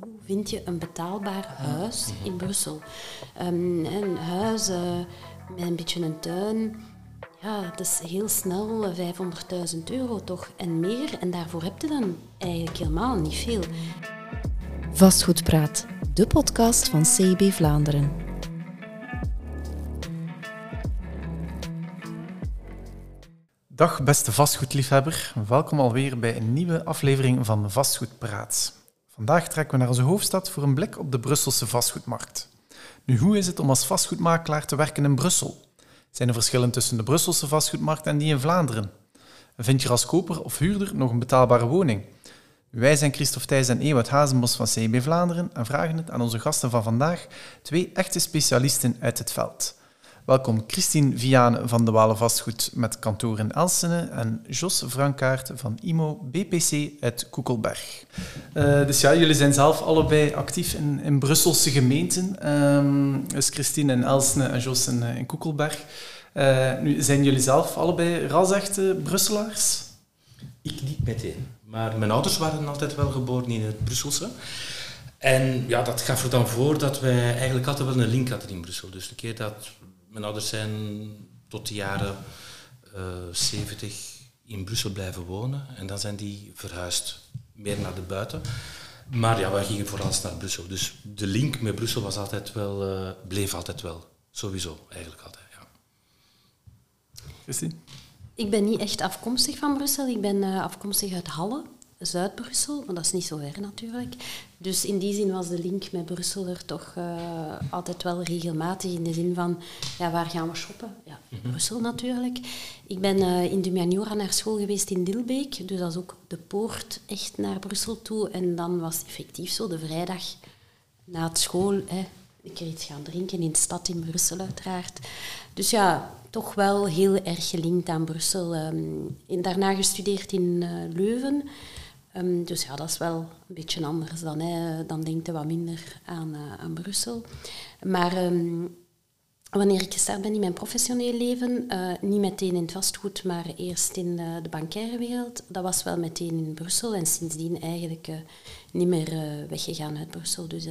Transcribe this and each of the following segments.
Hoe vind je een betaalbaar huis in Brussel? Um, een huis uh, met een beetje een tuin, ja, dat is heel snel 500.000 euro toch en meer. En daarvoor heb je dan eigenlijk helemaal niet veel. Vastgoedpraat, de podcast van CB Vlaanderen. Dag beste vastgoedliefhebber, welkom alweer bij een nieuwe aflevering van Vastgoedpraat. Vandaag trekken we naar onze hoofdstad voor een blik op de Brusselse vastgoedmarkt. Nu, hoe is het om als vastgoedmakelaar te werken in Brussel? Zijn er verschillen tussen de Brusselse vastgoedmarkt en die in Vlaanderen? vind je als koper of huurder nog een betaalbare woning? Wij zijn Christophe Thijs en Ewout Hazenbos van CB Vlaanderen en vragen het aan onze gasten van vandaag, twee echte specialisten uit het veld. Welkom Christine Vianen van de Walen Vastgoed met kantoor in Elsene en Jos Frankaert van IMO BPC uit Koekelberg. Uh, dus ja, jullie zijn zelf allebei actief in, in Brusselse gemeenten. Um, dus Christine in Elsene en Jos in, uh, in Koekelberg. Uh, nu, zijn jullie zelf allebei rasechte Brusselaars? Ik niet meteen. Maar mijn ouders waren altijd wel geboren in het Brusselse. En ja, dat gaf er dan voor dat wij eigenlijk altijd wel een link hadden in Brussel. Dus een keer dat mijn ouders zijn tot de jaren uh, eh, 70 in Brussel blijven wonen en dan zijn die verhuisd, meer naar de buiten. Maar ja, wij gingen vooral naar Brussel. Dus de link met Brussel was altijd wel, uh, bleef altijd wel. Sowieso, eigenlijk altijd, ja. Christine? Ik ben niet echt afkomstig van Brussel. Ik ben uh, afkomstig uit Halle. Zuid-Brussel, maar dat is niet zo ver natuurlijk. Dus in die zin was de link met Brussel er toch uh, altijd wel regelmatig in de zin van, ja, waar gaan we shoppen? Ja, mm Brussel natuurlijk. Ik ben uh, in de Maniora naar school geweest in Dilbeek, dus dat is ook de poort echt naar Brussel toe. En dan was het effectief zo, de vrijdag na het school, hè, ik er iets gaan drinken in de stad in Brussel uiteraard. Dus ja, toch wel heel erg gelinkt aan Brussel. Um, daarna gestudeerd in uh, Leuven. Um, dus ja, dat is wel een beetje anders dan, hè. dan denkt je wat minder aan, uh, aan Brussel. Maar um, wanneer ik gestart ben in mijn professioneel leven, uh, niet meteen in het vastgoed, maar eerst in uh, de bankaire wereld, dat was wel meteen in Brussel en sindsdien eigenlijk niet meer weggegaan uit Brussel. Dus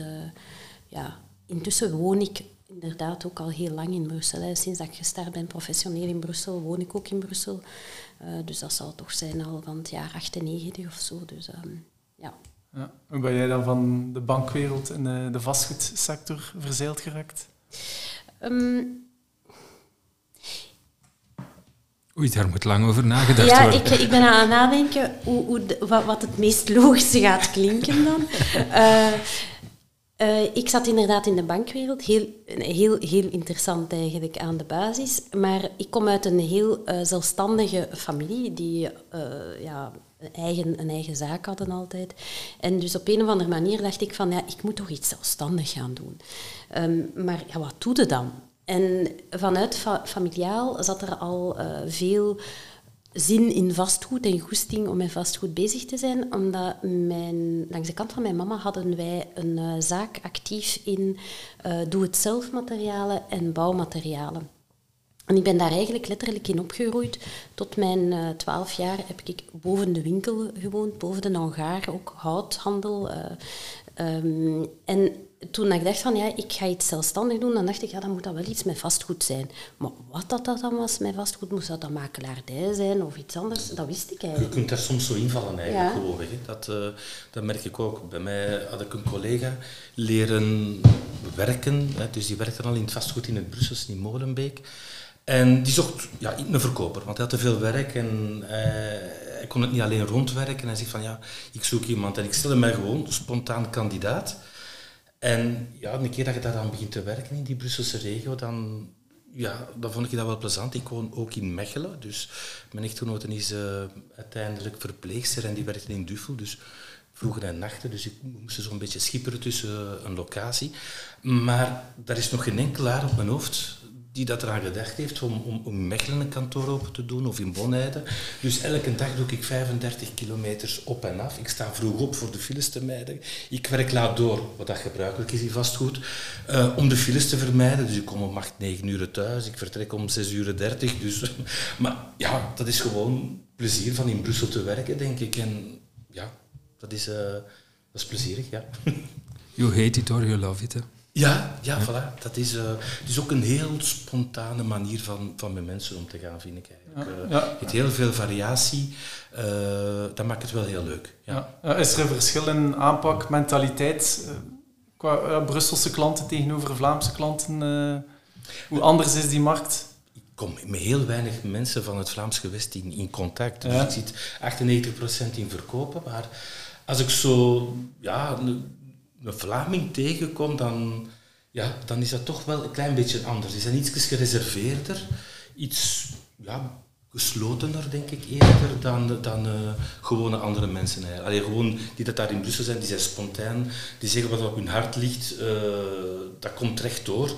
ja, intussen woon ik inderdaad ook al heel lang in Brussel. Hè. Sinds dat ik gestart ben professioneel in Brussel, woon ik ook in Brussel. Uh, dus dat zal toch zijn al van het jaar 98 of zo. Dus um, ja. ja. Hoe ben jij dan van de bankwereld en de, de vastgoedsector verzeild geraakt? Um, Oei, daar moet lang over nagedacht ja, worden. Ja, ik, ik ben aan het nadenken hoe, hoe de, wat, wat, het meest logische gaat klinken dan. Uh, Uh, ik zat inderdaad in de bankwereld, heel, heel, heel interessant eigenlijk aan de basis. Maar ik kom uit een heel uh, zelfstandige familie die uh, ja, een, eigen, een eigen zaak hadden altijd. En dus op een of andere manier dacht ik van, ja, ik moet toch iets zelfstandig gaan doen. Um, maar ja, wat doe je dan? En vanuit fa familiaal zat er al veel zin in vastgoed en goesting om met vastgoed bezig te zijn, omdat mijn, langs de kant van mijn mama hadden wij een uh, zaak actief in uh, doe-het-zelf materialen en bouwmaterialen. En ik ben daar eigenlijk letterlijk in opgegroeid. Tot mijn uh, twaalf jaar heb ik boven de winkel gewoond, boven de hangar, ook houthandel. Um, en toen ik dacht van ja, ik ga iets zelfstandig doen, dan dacht ik ja, dan moet dat wel iets met vastgoed zijn. Maar wat dat, dat dan was met vastgoed, moest dat dan makelaardij zijn of iets anders, dat wist ik eigenlijk. Je kunt daar soms zo invallen eigenlijk ja. gewoon weg. Dat, uh, dat merk ik ook. Bij mij had ik een collega leren werken, hè, dus die werkte al in het vastgoed in het Brussels, in Molenbeek. En die zocht ja, een verkoper, want hij had te veel werk en uh, hij kon het niet alleen rondwerken. En hij zegt van ja, ik zoek iemand en ik stelde mij gewoon spontaan kandidaat. En ja, een keer dat je daar aan begint te werken in die Brusselse regio, dan, ja, dan vond ik dat wel plezant. Ik woon ook in Mechelen, dus mijn echtgenote is uh, uiteindelijk verpleegster en die werkte in Duffel, dus vroeger en nachten, dus ik moest zo'n beetje schipperen tussen een locatie. Maar daar is nog geen enkelaar op mijn hoofd die dat eraan gedacht heeft om, om, Mechelen een kantoor open te doen of in Bonheide. Dus elke dag doe ik 35 kilometers op en af. Ik sta vroeg op voor de files te mijden. Ik werk laat door, wat dat gebruikelijk is in vastgoed, uh, om de files te vermijden. Dus ik kom om 8, 9 uur thuis. Ik vertrek om 6 uur 30. Dus, maar ja, dat is gewoon plezier van in Brussel te werken, denk ik. En ja, dat is... Uh, dat is plezierig, ja. You hate it or you love it. Hè? Ja, ja, voilà. Dat is, uh, het is ook een heel spontane manier van, van met mensen om te gaan, vind ik eigenlijk. Uh, ja. Je hebt heel veel variatie. Uh, dat maakt het wel heel leuk. Ja. ja. Is er een verschil in aanpak, mentaliteit qua Brusselse klanten tegenover Vlaamse klanten? hoe anders is die markt? Ik kom met heel weinig mensen van het Vlaams gewest in, in contact. Dus ik zit 98% in verkopen. Maar als ik zo ja, een Vlaming tegenkom, dan, ja, dan is dat toch wel een klein beetje anders. Die zijn iets gereserveerder, iets ja, geslotener, denk ik, eerder dan, dan uh, gewone andere mensen. Allee, gewoon die dat daar in Brussel zijn, die zijn spontaan, die zeggen wat op hun hart ligt, uh, dat komt recht door.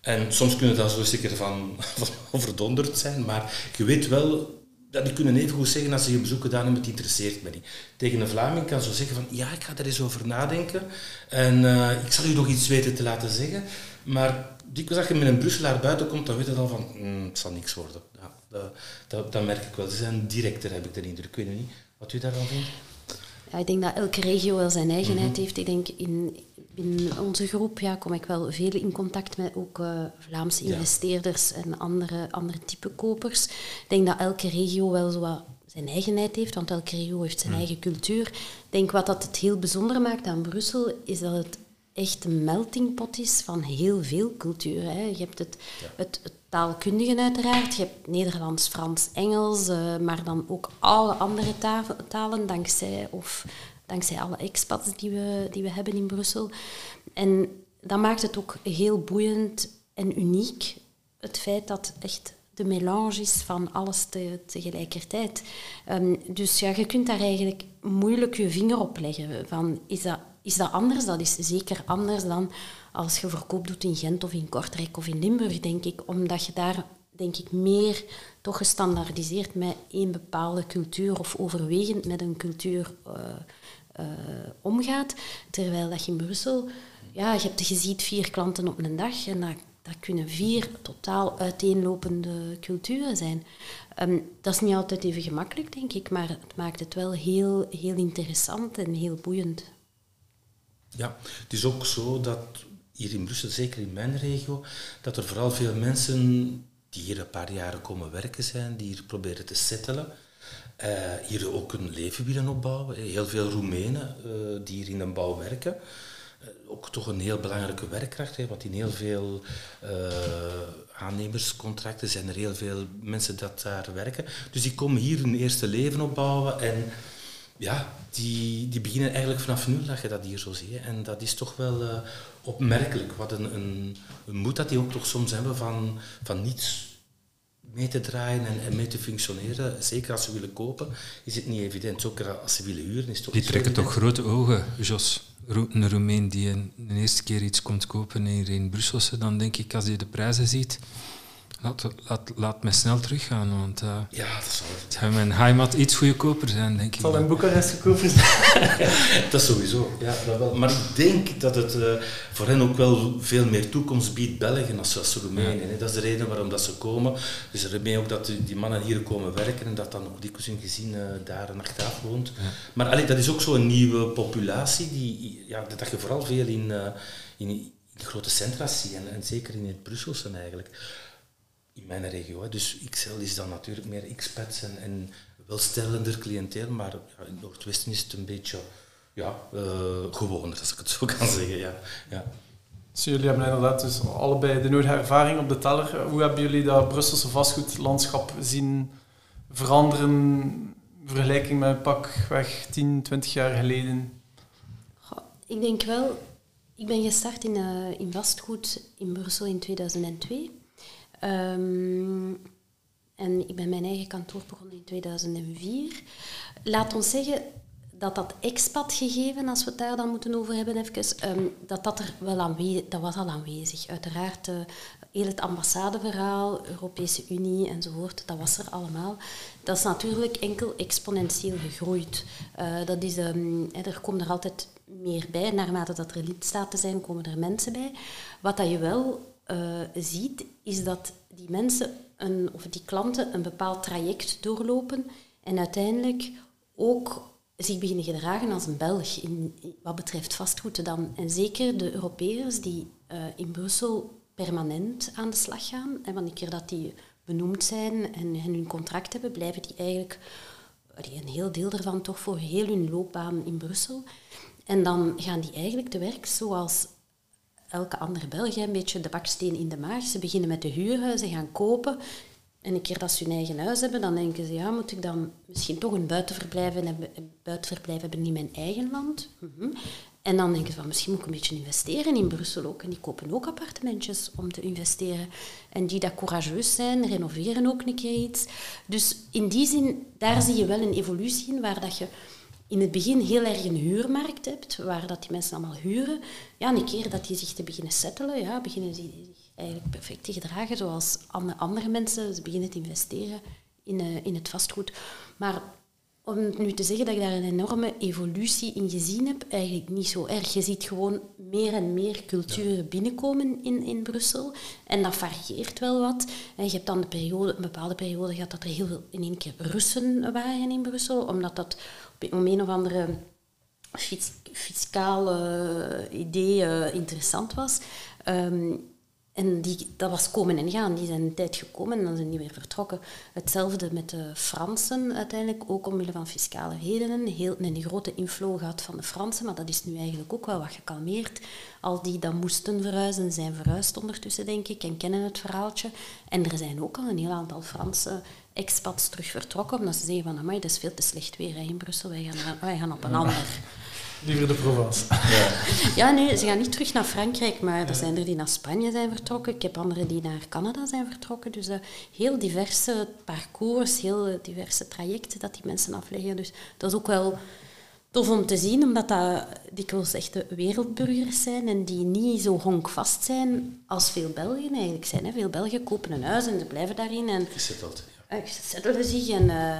En soms kunnen dat zo zeker van, van overdonderd zijn, maar je weet wel dat die kunnen even goed zeggen als ze je bezoek gedaan hebben, het interesseert me niet. Tegen een Vlaming kan zo zeggen van, ja, ik ga er eens over nadenken en uh, ik zal u nog iets weten te laten zeggen. Maar dikwijls als je met een Brusselaar buiten komt, dan weet je al van, mm, het zal niks worden. Ja, dat, dat, dat, merk ik wel. Ze zijn directer, heb ik de indruk. Ik weet niet wat u daarvan vindt. Ja, ik denk dat elke regio wel zijn eigenheid mhm. heeft. Ik denk in, in onze groep ja, kom ik wel veel in contact met ook uh, Vlaamse investeerders en andere, andere type kopers. Ik denk dat elke regio wel zo wat zijn eigenheid heeft, want elke regio heeft zijn mm. eigen cultuur. Ik denk wat dat het heel bijzonder maakt aan Brussel, is dat het echt een meltingpot is van heel veel culturen. Hè. Je hebt het, het, het, taalkundigen uiteraard, je hebt Nederlands, Frans, Engels, uh, maar dan ook alle andere talen, dankzij of dankzij alle expats die we, die we hebben in Brussel. En dat maakt het ook heel boeiend en uniek, het feit dat echt de melange is van alles te, tegelijkertijd. Um, dus ja, je kunt daar eigenlijk moeilijk je vinger op leggen. Van, is, dat, is dat anders? Dat is zeker anders dan als je verkoop doet in Gent of in Kortrijk of in Limburg, denk ik. Omdat je daar, denk ik, meer toch gestandaardiseerd met één bepaalde cultuur of overwegend met een cultuur... Uh, uh, omgaat. Terwijl dat je in Brussel, ja, je, hebt, je ziet vier klanten op een dag en dat, dat kunnen vier totaal uiteenlopende culturen zijn. Um, dat is niet altijd even gemakkelijk, denk ik, maar het maakt het wel heel, heel interessant en heel boeiend. Ja, het is ook zo dat hier in Brussel, zeker in mijn regio, dat er vooral veel mensen die hier een paar jaren komen werken zijn, die hier proberen te settelen. Uh, hier ook een leven willen opbouwen. Heel veel Roemenen uh, die hier in de bouw werken. Ook toch een heel belangrijke werkkracht, hè, want in heel veel aannemerscontracten zijn er heel veel mensen dat daar werken. Dus die komen hier hun eerste leven opbouwen en ja, die, die beginnen eigenlijk vanaf nul dat je dat hier zo ziet. En dat is toch wel opmerkelijk. Wat een, een, een moed dat die ook toch soms hebben van, van niets mee te draaien en, en, mee te functioneren. Zeker als ze willen kopen, is het niet evident. Ook als ze willen huren, is het toch Die trekken toch grote ogen, Jos. Een Roemeen die een, de eerste keer iets komt kopen hier in Brusselse, dan denk ik, als hij de prijzen ziet, Laat, laat, laat mij snel teruggaan, want uh, ja, dat zal zou mijn heimat iets goedkoper zijn, denk ik. Zal in Boekarest goedkoper zijn? dat sowieso, ja. Dat wel. Maar ik denk dat het uh, voor hen ook wel veel meer toekomst biedt, België, als, als Roemenië. Ja. Dat is de reden waarom dat ze komen. Dus ermee ook dat die mannen hier komen werken en dat dan ook dikwijls hun gezin uh, daar een achteraf woont. Ja. Maar allee, dat is ook zo'n nieuwe populatie, die, ja, dat je vooral veel in, in, in de grote centra ziet en, en zeker in het Brusselse eigenlijk in mijn regio. Hè. Dus XL is dan natuurlijk meer expats en, en welstellender cliënteel, maar ja, in Noordwesten is het een beetje ja, uh, gewoner, als ik het zo kan zeggen. Ja. Ja. Dus jullie hebben inderdaad dus allebei de nodige ervaring op de teller. Hoe hebben jullie dat Brusselse vastgoedlandschap zien veranderen in vergelijking met pakweg 10, 20 jaar geleden? ik denk wel, ik ben gestart in, uh, in vastgoed in Brussel in 2002. Um, en ik ben mijn eigen kantoor begonnen in 2004. Laat ons zeggen dat dat expat-gegeven, als we het daar dan moeten over hebben, even, um, dat dat er wel aanwezig, dat was al aanwezig. Uiteraard, uh, heel het ambassadeverhaal, Europese Unie enzovoort, dat was er allemaal. Dat is natuurlijk enkel exponentieel gegroeid. Uh, dat is, um, er komt er altijd meer bij, naarmate dat er lidstaten zijn, komen er mensen bij. Wat dat je wel uh, ziet, is dat die mensen een, of die klanten een bepaald traject doorlopen en uiteindelijk ook zich beginnen gedragen als een Belg in, wat betreft vastgoed dan. En zeker de Europeërs die uh, in Brussel permanent aan de slag gaan. En keer dat die benoemd zijn en, en hun contract hebben, blijven die eigenlijk een heel deel daarvan toch voor heel hun loopbaan in Brussel. En dan gaan die eigenlijk te werk zoals elke andere Belg, een beetje de baksteen in de maag. Ze beginnen met de huren, ze gaan kopen. En een keer dat ze hun eigen huis hebben, dan denken ze, ja, moet ik dan misschien toch een buitenverblijf hebben, buitenverblijf hebben in mijn eigen land? Mhm. En dan denken ze van, misschien moet ik een beetje investeren in Brussel ook. En die kopen ook appartementjes om te investeren. En die dat courageus zijn, renoveren ook een keer iets. Dus in die zin, daar zie je wel een evolutie in, waar dat je in het begin heel erg een huurmarkt hebt, waar dat die mensen allemaal huren. Ja, een keer dat die zich te beginnen settelen, ja, beginnen ze zich eigenlijk perfect te gedragen, zoals andere mensen. Ze beginnen te investeren in, uh, in het vastgoed. Maar om nu te zeggen dat ik daar een enorme evolutie in gezien heb, eigenlijk niet zo erg. Je ziet gewoon meer en meer culturen binnenkomen in, in Brussel. En dat varieert wel wat. En je hebt dan de periode, een bepaalde periode gehad dat er heel veel in één keer Russen waren in Brussel, omdat dat om een of andere fiscale idee uh, interessant was. Um, en die, dat was komen en gaan. Die zijn een tijd gekomen en dan zijn die weer vertrokken. Hetzelfde met de Fransen uiteindelijk, ook omwille van fiscale redenen. Heel, een grote inflow gehad van de Fransen, maar dat is nu eigenlijk ook wel wat gekalmeerd. Al die dan moesten verhuizen, zijn verhuisd ondertussen, denk ik, en kennen het verhaaltje. En er zijn ook al een heel aantal Franse expats terug vertrokken, omdat ze zeggen van, amai, dat is veel te slecht weer in Brussel, wij gaan, wij gaan op een ander Liever de Provence. Ja. ja, nee, ze gaan niet terug naar Frankrijk, maar er zijn er die naar Spanje zijn vertrokken. Ik heb anderen die naar Canada zijn vertrokken. Dus uh, heel diverse parcours, heel diverse trajecten dat die mensen afleggen. Dus dat is ook wel tof om te zien, omdat dat dikwijls echte wereldburgers zijn en die niet zo honkvast zijn als veel Belgen eigenlijk zijn. Hè. Veel Belgen kopen een huis en ze blijven daarin. En, Gezetteld. Ja. Zettelen zich en uh,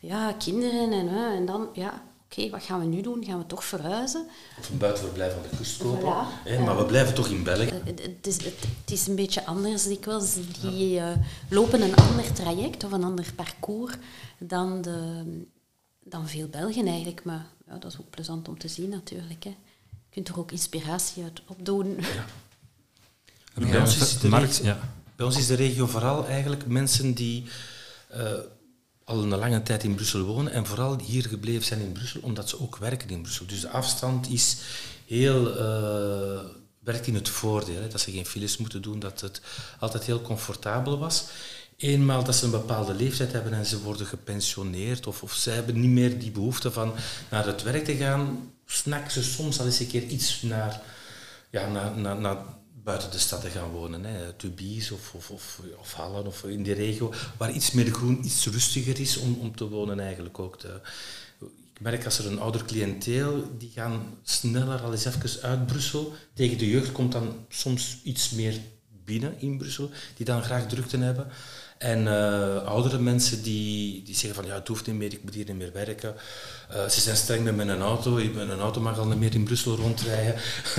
ja, kinderen en, uh, en dan... Ja, oké, wat gaan we nu doen? Gaan we toch verhuizen? Of een buitenverblijf aan de kust kopen. hè, maar we blijven toch in België. Het, het, is, het, is, een beetje anders dikwijls. Die uh, lopen een ander traject of een ander parcours dan, de, dan veel Belgen eigenlijk. Maar ja, dat is ook plezant om te zien natuurlijk. Hè. Je kunt er ook inspiratie uit opdoen. Ja. Bij, ons is de regio, ja. bij ons is de regio vooral eigenlijk mensen die... Uh, al een lange tijd in Brussel wonen en vooral hier gebleven zijn in Brussel omdat ze ook werken in Brussel. Dus de afstand is heel, uh, werkt in het voordeel. Hè, dat ze geen files moeten doen, dat het altijd heel comfortabel was. Eenmaal dat ze een bepaalde leeftijd hebben en ze worden gepensioneerd of, of ze hebben niet meer die behoefte van naar het werk te gaan, snakken ze soms al eens een keer iets naar, ja, naar, naar, naar buiten de stad te gaan wonen. Hè. Tubies of, of, of, of Hallen of in die regio, waar iets meer groen, iets rustiger is om, om te wonen eigenlijk ook. De, ik merk als er een ouder cliënteel, die gaan sneller al eens even uit Brussel. Tegen de jeugd komt dan soms iets meer binnen in Brussel, die dan graag drukte hebben. En uh, oudere mensen die, die zeggen van ja, het hoeft niet meer, ik moet hier niet meer werken. Uh, ze zijn streng met mijn auto, met een auto mag al niet meer in Brussel rondrijden.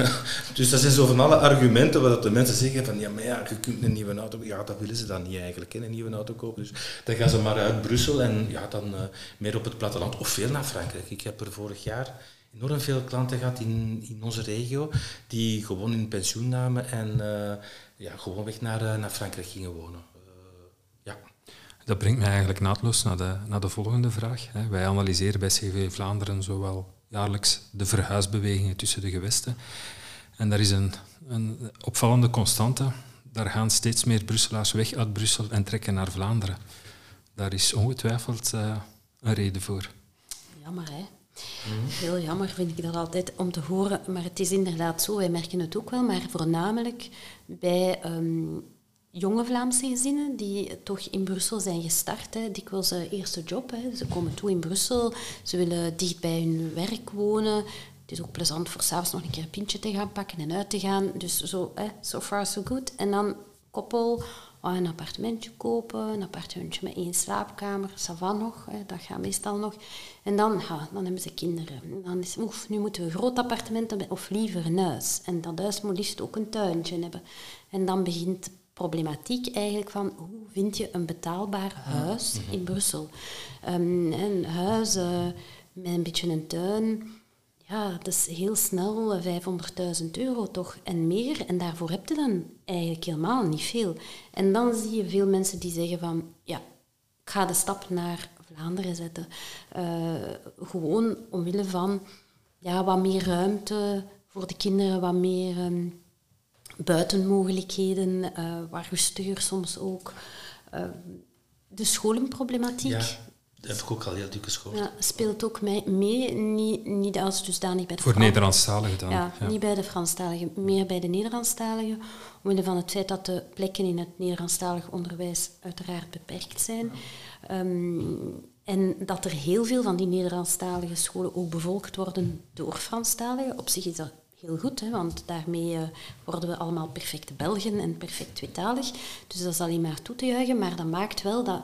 dus dat zijn zo van alle argumenten waar de mensen zeggen van ja, maar ja, je kunt een nieuwe auto... Ja, dat willen ze dan niet eigenlijk, een nieuwe auto kopen. Dus dan gaan ze maar uit Brussel en ja, dan uh, meer op het platteland of veel naar Frankrijk. Ik heb er vorig jaar enorm veel klanten gehad in, in onze regio die gewoon in pensioen namen en ja, gewoon weg naar, naar Frankrijk gingen wonen. Dat brengt mij eigenlijk naadloos naar de, naar de volgende vraag. Wij analyseren bij CV Vlaanderen zowel jaarlijks de verhuisbewegingen tussen de gewesten. En daar is een, een opvallende constante. Daar gaan steeds meer Brusselaars weg uit Brussel en trekken naar Vlaanderen. Daar is ongetwijfeld uh, een reden voor. Jammer, hè? Heel jammer vind ik dat altijd om te horen. Maar het is inderdaad zo, wij merken het ook wel, maar voornamelijk bij um, jonge Vlaamse gezinnen die toch in Brussel zijn gestart. Hè. Dikwijls een eerste job. Ze komen toe in Brussel, ze willen dicht bij hun werk wonen. Het is ook plezant voor s'avonds nog een keer een pintje te gaan pakken en uit te gaan. Dus zo, hè, so far so good. En dan koppel, oh, een appartementje kopen, een appartementje met één slaapkamer, savan nog, hè, dat gaat meestal nog. En dan, dan hebben ze kinderen. Dan is, oef, nu moeten we groot appartement hebben, of liever een huis. En dat huis moet liefst ook een tuintje hebben. En dan begint problematiek eigenlijk van hoe vind je een betaalbaar huis in Brussel. Um, een huis, uh, met een beetje een tuin, ja, dat is heel snel 500.000 euro toch en meer. En daarvoor heb je dan eigenlijk helemaal niet veel. En dan zie je veel mensen die zeggen van, ja, ik ga de stap naar Vlaanderen zetten. Uh, gewoon omwille van ja, wat meer ruimte voor de kinderen, wat meer um, buitenmogelijkheden, uh, wat rustiger soms ook. Uh, de scholenproblematiek. Ja, dat heb ik ook al heel dikke school. Ja, speelt ook mee, mee niet, niet als dusdanig bij de Voor Nederlandstaligen dan? Ja, ja, niet bij de Franstaligen, meer bij de Nederlandstaligen. Omwille van het feit dat de plekken in het Nederlandstalig onderwijs uiteraard beperkt zijn. Um, en dat er heel veel van die Nederlandstalige scholen ook bevolkt worden door Franstaligen. Op zich is dat heel goed, hè, want daarmee uh, worden we allemaal perfecte Belgen en perfect tweetalig. Dus dat is alleen maar toe te juichen. Maar dat maakt wel dat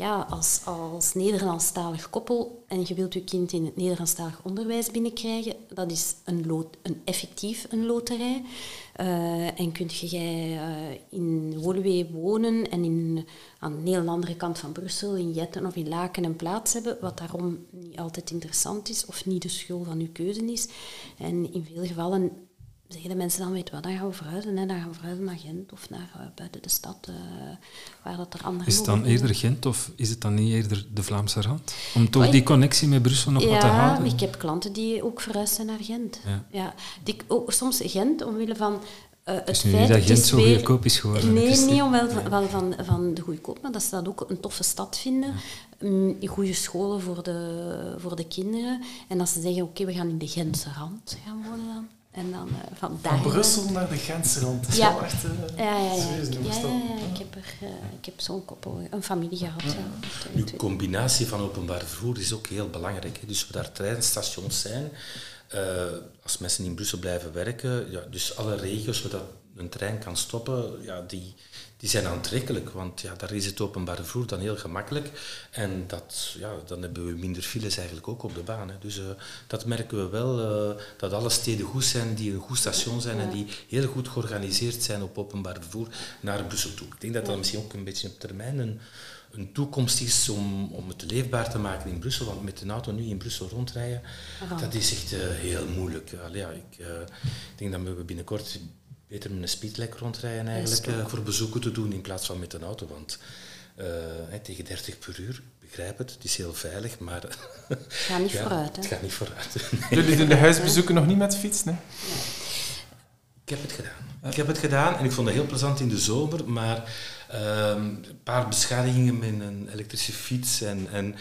ja, als, als Nederlandstalig koppel en je wilt je kind in het Nederlandstalig onderwijs binnenkrijgen, dat is een, een effectief een loterij. Uh, en kun je uh, in Woluwe wonen en in, aan de hele andere kant van Brussel, in Jetten of in Laken, een plaats hebben, wat daarom niet altijd interessant is of niet de school van uw keuze is. En in veel gevallen zeggen de mensen dan, weet wat, dan gaan we verhuizen. Hè. Dan gaan we verhuizen naar Gent of naar uh, buiten de stad, uh, waar dat er andere Is het dan eerder Gent of is het dan niet eerder de Vlaamse rand? Om toch die connectie met Brussel nog ja, wat te houden? Ja, ik heb klanten die ook verhuisd zijn naar Gent. Ja. ja die, ook, soms Gent, omwille van uh, het, is nu feit niet dat Gent zo weer, goedkoop is geworden. Nee, dus niet omwille van, wel van, van de goedkoop, maar dat ze dat ook een toffe stad vinden. Ja. Goede scholen voor de, voor de kinderen. En dat ze zeggen, oké, okay, we gaan in de Gentse rand gaan wonen dan. En dan uh, van, van Brussel naar de Gentse Dat is ja. wel echt uh, ja, ja, ja. ja, ja, Ik heb, er, uh, ik heb zo'n koppel, een familie gehad. Ja. Nu, combinatie van openbaar vervoer is ook heel belangrijk. Hè. Dus we daar treinstations zijn, als mensen in Brussel blijven werken, ja, dus alle regio's waar dat een trein kan stoppen, ja, die, die zijn aantrekkelijk, want ja, daar is het openbaar vervoer dan heel gemakkelijk. En dat, ja, dan hebben we minder files eigenlijk ook op de baan. Hè. Dus uh, dat merken we wel, uh, dat alle steden goed zijn, die een goed station zijn en die heel goed georganiseerd zijn op openbaar vervoer naar Brussel toe. Ik denk dat dat misschien ook een beetje op termijn een, een toekomst is om, om het leefbaar te maken in Brussel. Want met de auto nu in Brussel rondrijden, oh. dat is echt uh, heel moeilijk. Allee, ja, ik, ik denk dat we binnenkort beter met een speedlek rondrijden eigenlijk, uh, voor bezoeken te doen in plaats van met een auto. Want uh, hey, tegen 30 per uur, begrijp het, het is heel veilig, maar... Het gaat niet ja, vooruit, hè? Het gaat niet vooruit. Jullie doen de huisbezoeken nog niet met de fiets, nee? Ik heb het gedaan. Ik heb het gedaan en ik vond het heel plezant in de zomer, maar um, een paar beschadigingen met een elektrische fiets en, en,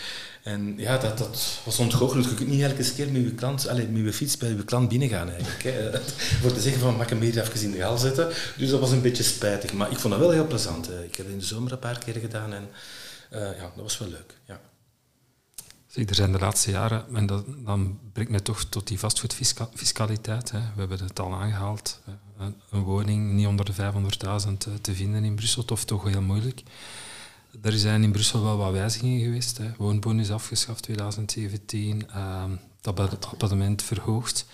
en ja, dat, dat was ontgoocheld. Je kunt niet elke keer met je, klant, allez, met fiets bij je klant binnengaan eigenlijk. Hè. Voor te zeggen van, mag ik hem hier even in de hal zetten? Dus dat was een beetje spijtig, maar ik vond dat wel heel plezant. Hè. Ik heb het in de zomer een paar keer gedaan en uh, ja, dat was wel leuk. Ja. Er zijn de laatste jaren, en dat, dan brengt mij toch tot die vastgoedfiscaliteit. Hè. We hebben het al aangehaald. Een, een woning niet onder de 500.000 te vinden in Brussel, of toch heel moeilijk. Er zijn in Brussel wel wat wijzigingen geweest. Hè. Woonbonus afgeschaft 2017, uh, het abonnement verhoogd.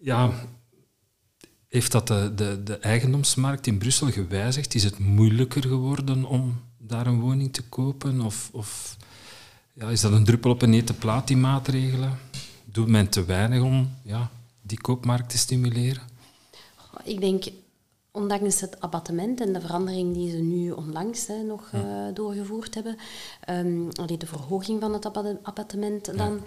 Ja, heeft dat de, de, de eigendomsmarkt in Brussel gewijzigd? Is het moeilijker geworden om daar een woning te kopen? Of, of ja, is dat een druppel op een hete plaat, die maatregelen? Doet men te weinig om ja, die koopmarkt te stimuleren? Ik denk, ondanks het abattement en de verandering die ze nu onlangs hè, nog uh, doorgevoerd hebben, um, de verhoging van het abattement dan... Ja.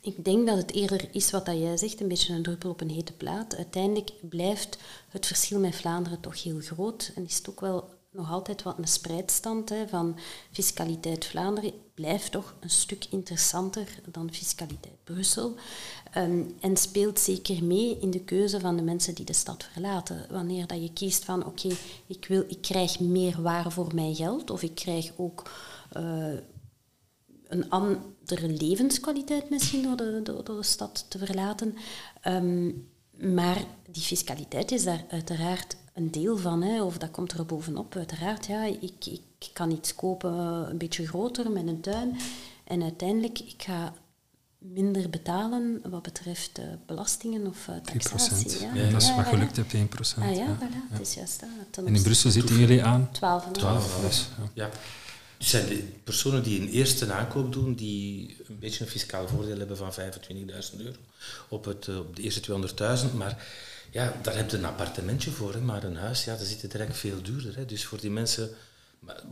Ik denk dat het eerder is wat dat jij zegt, een beetje een druppel op een hete plaat. Uiteindelijk blijft het verschil met Vlaanderen toch heel groot en is het ook wel nog altijd wat een spreidstand hè, van fiscaliteit Vlaanderen blijft toch een stuk interessanter dan fiscaliteit Brussel. Um, en speelt zeker mee in de keuze van de mensen die de stad verlaten. Wanneer dat je kiest van oké, ik wil, ik krijg meer waar voor mijn geld, of ik krijg ook uh, een andere levenskwaliteit misschien door de, door, de stad te verlaten. Um, maar die fiscaliteit is daar uiteraard een deel van, hè, of dat komt er bovenop. Uiteraard, ja, ik, ik kan iets kopen een beetje groter met een tuin en uiteindelijk ik ga minder betalen wat betreft uh, belastingen of uh, taxatie. Ja. ja, dat is wat gelukt hebt, 1 procent. Ah, ja, ja. Voilà, het is juist dat. En in Brussel zitten jullie aan? 12,5. 12, dus, ja. Dus zijn de personen die een eerste aankoop doen, die een beetje een fiscaal voordeel hebben van 25.000 euro op, het, op de eerste 200.000. Maar ja, daar heb je een appartementje voor, maar een huis, ja, dat zit het direct veel duurder. Hè. Dus voor die mensen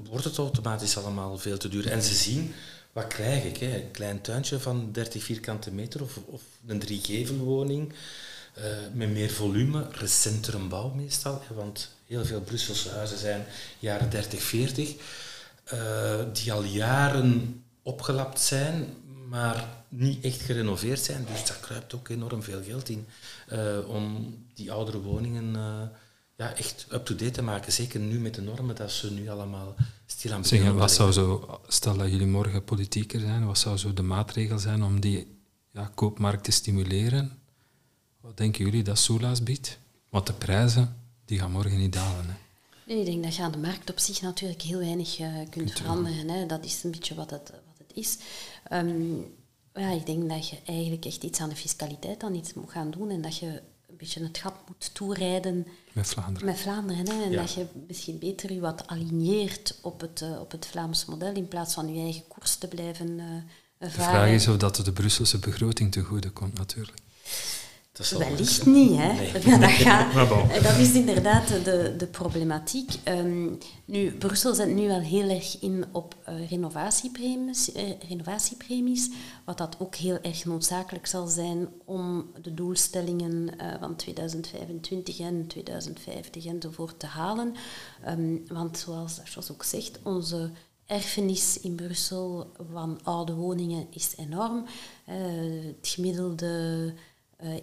wordt het automatisch allemaal veel te duur. En ze zien, wat krijg ik? Hè? Een klein tuintje van 30 vierkante meter of, of een driegevelwoning uh, met meer volume, recentere bouw meestal, hè, want heel veel Brusselse huizen zijn jaren 30, 40, uh, die al jaren opgelapt zijn, maar niet echt gerenoveerd zijn. Dus daar kruipt ook enorm veel geld in uh, om die oudere woningen uh, ja, echt up-to-date te maken. Zeker nu met de normen dat ze nu allemaal stil aan wat zou zo, stel dat jullie morgen politieker zijn, wat zou zo de maatregel zijn om die ja, koopmarkt te stimuleren? Wat denken jullie dat Soelaas biedt? Want de prijzen die gaan morgen niet dalen. Hè? Nee, ik denk dat je aan de markt op zich natuurlijk heel weinig uh, kunt veranderen. Hè. Dat is een beetje wat het, wat het is. Um, ja, ik denk dat je eigenlijk echt iets aan de fiscaliteit dan iets moet gaan doen en dat je een beetje het gat moet toerijden met Vlaanderen. Met Vlaanderen hè, en dat je misschien beter je wat aligneert op het, uh, op het Vlaams model in plaats van je eigen koers te blijven uh, varen. De vraag is of dat de Brusselse begroting te goede komt natuurlijk. Dat Wellicht niet, hè. Nee. Dat, gaat, dat is inderdaad de, de problematiek. Um, nu, Brussel zet nu wel heel erg in op uh, renovatiepremies, uh, renovatiepremies, wat dat ook heel erg noodzakelijk zal zijn om de doelstellingen uh, van 2025 en 2050 enzovoort te halen. Um, want zoals Jos ook zegt, onze erfenis in Brussel van oude woningen is enorm. het gemiddelde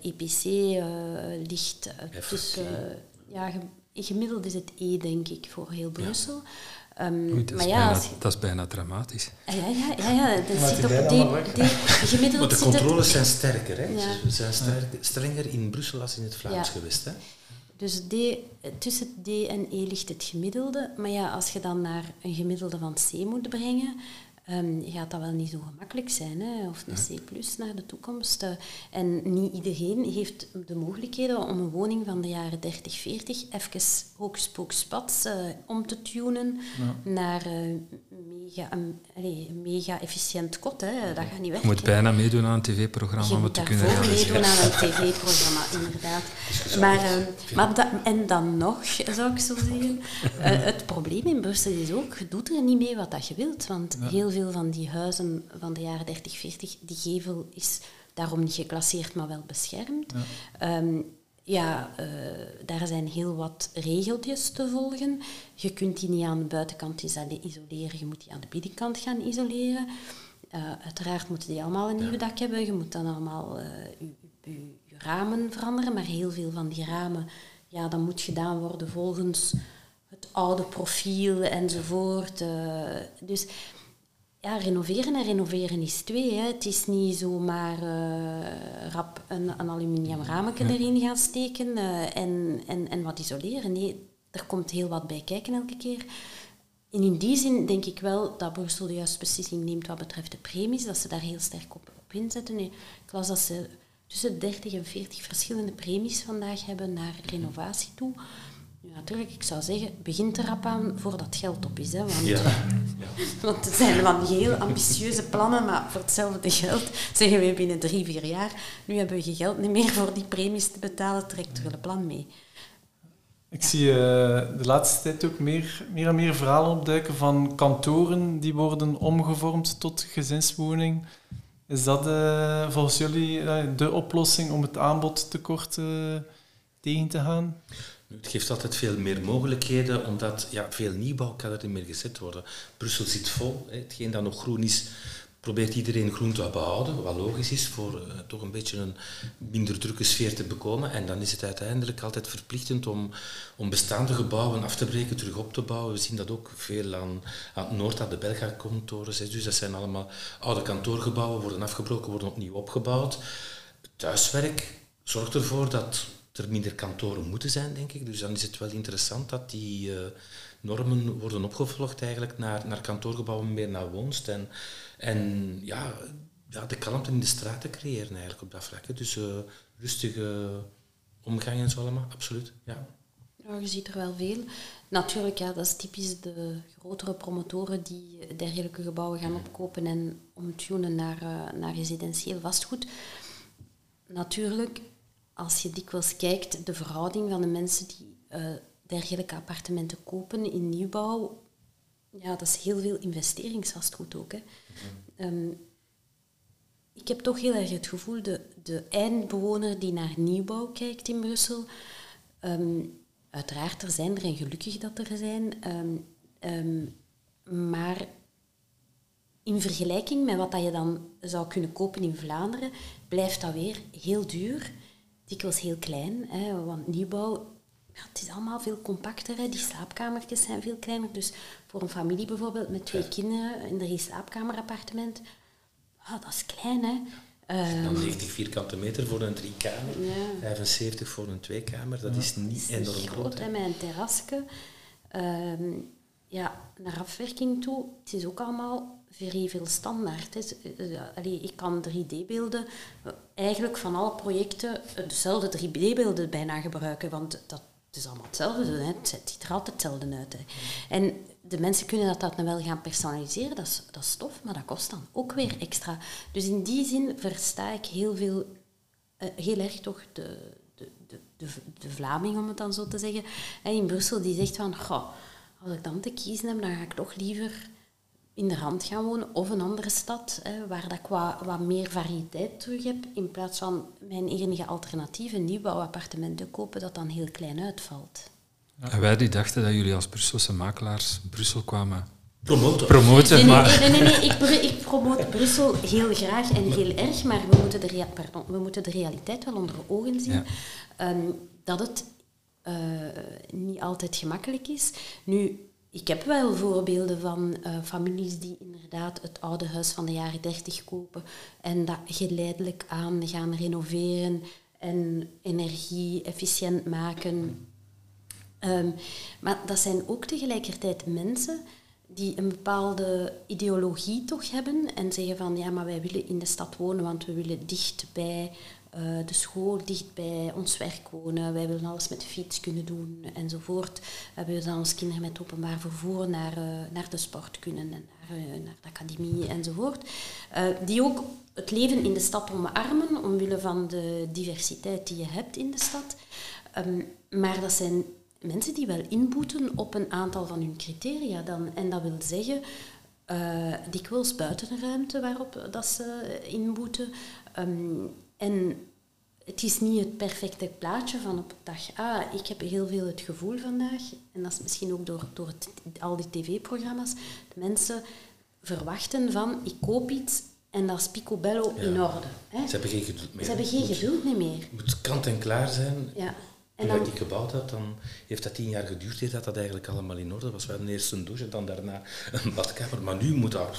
EPC eh, e eh, ligt eh, tussen... ja, gemiddeld is het E, denk ik, voor heel Brussel. Ja. Um, Oei, dat, maar is ja, bijna, dat is bijna dramatisch. Ja, ja, ja, ja dat zit op de, gemiddeld maar de controles zijn sterker, hè? Ja. Ze zijn sterker, strenger in Brussel als in het Vlaams geweest. Hè? Dus D, tussen D en E ligt het gemiddelde. Maar ja, als je dan naar een gemiddelde van C moet brengen, um, gaat dat wel niet zo gemakkelijk zijn. Hè? Of een C plus naar de toekomst. Uh, en niet iedereen heeft de mogelijkheden om een woning van de jaren 30, 40 even hoogspookspat uh, om te tunen ja. naar uh, mega, um, mega efficiënt kot. Hè? Dat gaat niet weg. Je moet bijna meedoen aan een tv-programma om het te kunnen realiseren. meedoen aan een tv-programma, inderdaad. Maar, uh, maar da, en dan nog, zou ik zo zeggen, het probleem in Brussel is ook, je doet er niet mee wat dat je wilt. Want ja. heel veel van die huizen van de jaren 30, 40, die gevel is daarom niet geclasseerd, maar wel beschermd. Ja, um, ja uh, daar zijn heel wat regeltjes te volgen. Je kunt die niet aan de buitenkant isoleren, je moet die aan de binnenkant gaan isoleren. Uh, uiteraard moeten die allemaal een nieuw dak hebben. Je moet dan allemaal uh, je, je, je, ramen veranderen. Maar heel veel van die ramen, ja, dat moet gedaan worden volgens het oude profiel enzovoort. Dus ja, renoveren en renoveren is twee. Hè. Het is niet zomaar uh, rap een, een aluminium rametje erin gaan steken uh, en, en, en wat isoleren. Nee, er komt heel wat bij kijken elke keer. En in die zin denk ik wel dat Brussel de juiste beslissing neemt wat betreft de premies, dat ze daar heel sterk op, op inzetten. Nee, ik las dat ze tussen 30 en 40 verschillende premies vandaag hebben naar renovatie toe. Ja, natuurlijk, ik zou zeggen, begin te rap aan voordat het geld op is. Hè, want, ja. want het zijn van heel ambitieuze plannen, maar voor hetzelfde geld zeggen we binnen drie, vier jaar, nu hebben we geen geld meer voor die premies te betalen, trekt er wel een plan mee. Ik zie uh, de laatste tijd ook meer, meer en meer verhalen opduiken van kantoren die worden omgevormd tot gezinswoning. Is dat uh, volgens jullie uh, de oplossing om het aanbodtekort tegen te gaan? Het geeft altijd veel meer mogelijkheden, omdat ja, veel nieuwbouw kan er niet meer gezet worden. Brussel zit vol. Hè. Hetgeen dat nog groen is, probeert iedereen groen te behouden, wat logisch is voor uh, toch een beetje een minder drukke sfeer te bekomen. En dan is het uiteindelijk altijd verplichtend om, om bestaande gebouwen af te breken, terug op te bouwen. We zien dat ook veel aan, aan het noord, aan de Belga-kantoren. Dus dat zijn allemaal oude kantoorgebouwen, worden afgebroken, worden opnieuw opgebouwd. Thuiswerk zorgt ervoor dat er minder kantoren moeten zijn, denk ik. Dus dan is het wel interessant dat die uh, normen worden opgevolgd eigenlijk naar, naar kantoorgebouwen, meer naar woonst. En, en ja, ja, de kalmte in de straat te creëren eigenlijk op dat vlak. Dus uh, rustige omgang en zo allemaal, absoluut. Ja. Ja, je ziet er wel veel. Natuurlijk, ja, dat is typisch de grotere promotoren die dergelijke gebouwen gaan opkopen en omtunen naar, uh, naar residentieel vastgoed. Natuurlijk, als je dikwijls kijkt, de verhouding van de mensen die uh, dergelijke appartementen kopen in nieuwbouw, ja, dat is heel veel investeringsvastgoed ook. Hè. Ehm, ik heb toch heel erg het gevoel, de, de eindbewoner die naar nieuwbouw kijkt in Brussel, ehm, uiteraard, er zijn er en gelukkig dat er zijn, ehm, maar in vergelijking met wat dat je dan zou kunnen kopen in Vlaanderen, blijft dat weer heel duur, dikwijls heel klein. Hè, want nieuwbouw ja, het is allemaal veel compacter. Hè. Die slaapkamertjes zijn veel kleiner. Dus voor een familie bijvoorbeeld met twee kinderen in een slaapkamerappartement, ah, dat is klein. Hè. Um, 90 vierkante meter voor een driekamer, ja. 75 voor een tweekamer, dat is niet is enorm groot. Hè. Met een terrasje. Um, ja, naar afwerking toe, het is ook allemaal vrij veel standaard. Hè. Eh, allee, ik kan 3D-beelden, eh, eigenlijk van alle projecten dezelfde 3D-beelden bijna gebruiken, want dat is allemaal hetzelfde. Hè. Het ziet er altijd hetzelfde uit. Hè. En de mensen kunnen dat, dat wel gaan personaliseren, dat is, dat is tof, maar dat kost dan ook weer extra. Dus in die zin versta ik heel veel, heel erg toch de, de, de, de, Vlaming, om het dan zo te zeggen, in Brussel, die zegt van, als ik dan te kiezen heb, dan ga ik toch liever in de rand gaan wonen of een andere stad hè, waar dat ik wat, wat meer variëteit terug heb in plaats van mijn enige alternatieve nieuwbouwappartementen kopen dat dan heel klein uitvalt. Ja. En wij die dachten dat jullie als Brusselse makelaars Brussel kwamen promoten. promoten nee, nee, maar... nee, nee, nee, Ik, ik promoot Brussel heel graag en heel erg, maar we moeten de, pardon, we moeten de realiteit wel onder ogen zien. Ja. Um, dat het uh, niet altijd gemakkelijk is. Nu, ik heb wel voorbeelden van uh, families die inderdaad het oude huis van de jaren 30 kopen en dat geleidelijk aan gaan renoveren en energie-efficiënt maken. Um, maar dat zijn ook tegelijkertijd mensen die een bepaalde ideologie toch hebben en zeggen van ja, maar wij willen in de stad wonen, want we willen dicht bij uh, de school dicht bij ons werk wonen. Wij willen alles met de fiets kunnen doen enzovoort. We willen dan ons kinderen met openbaar vervoer naar, uh, naar de sport kunnen en naar, naar de academie enzovoort. die ook het leven in de stad omarmen, omwille van de diversiteit die je hebt in de stad. Um, maar dat zijn mensen die wel inboeten op een aantal van hun criteria dan. En dat wil zeggen... Uh, dikwijls buiten de ruimte waarop dat ze inboeten. Um, en het is niet het perfecte plaatje van op dag A. Ik heb heel veel het gevoel vandaag, en dat is misschien ook door, door het, al die tv-programma's, de mensen verwachten van ik koop iets en dat is picobello in orde. Hè? Ze hebben geen geduld meer. Ze hebben geen geduld meer. Het moet kant en klaar zijn. Ja. En Toen ik die gebouwd had, dan heeft dat tien jaar geduurd, heeft dat, dat eigenlijk allemaal in orde was. We hadden eerst een douche en dan daarna een badkamer. Maar nu moet dat,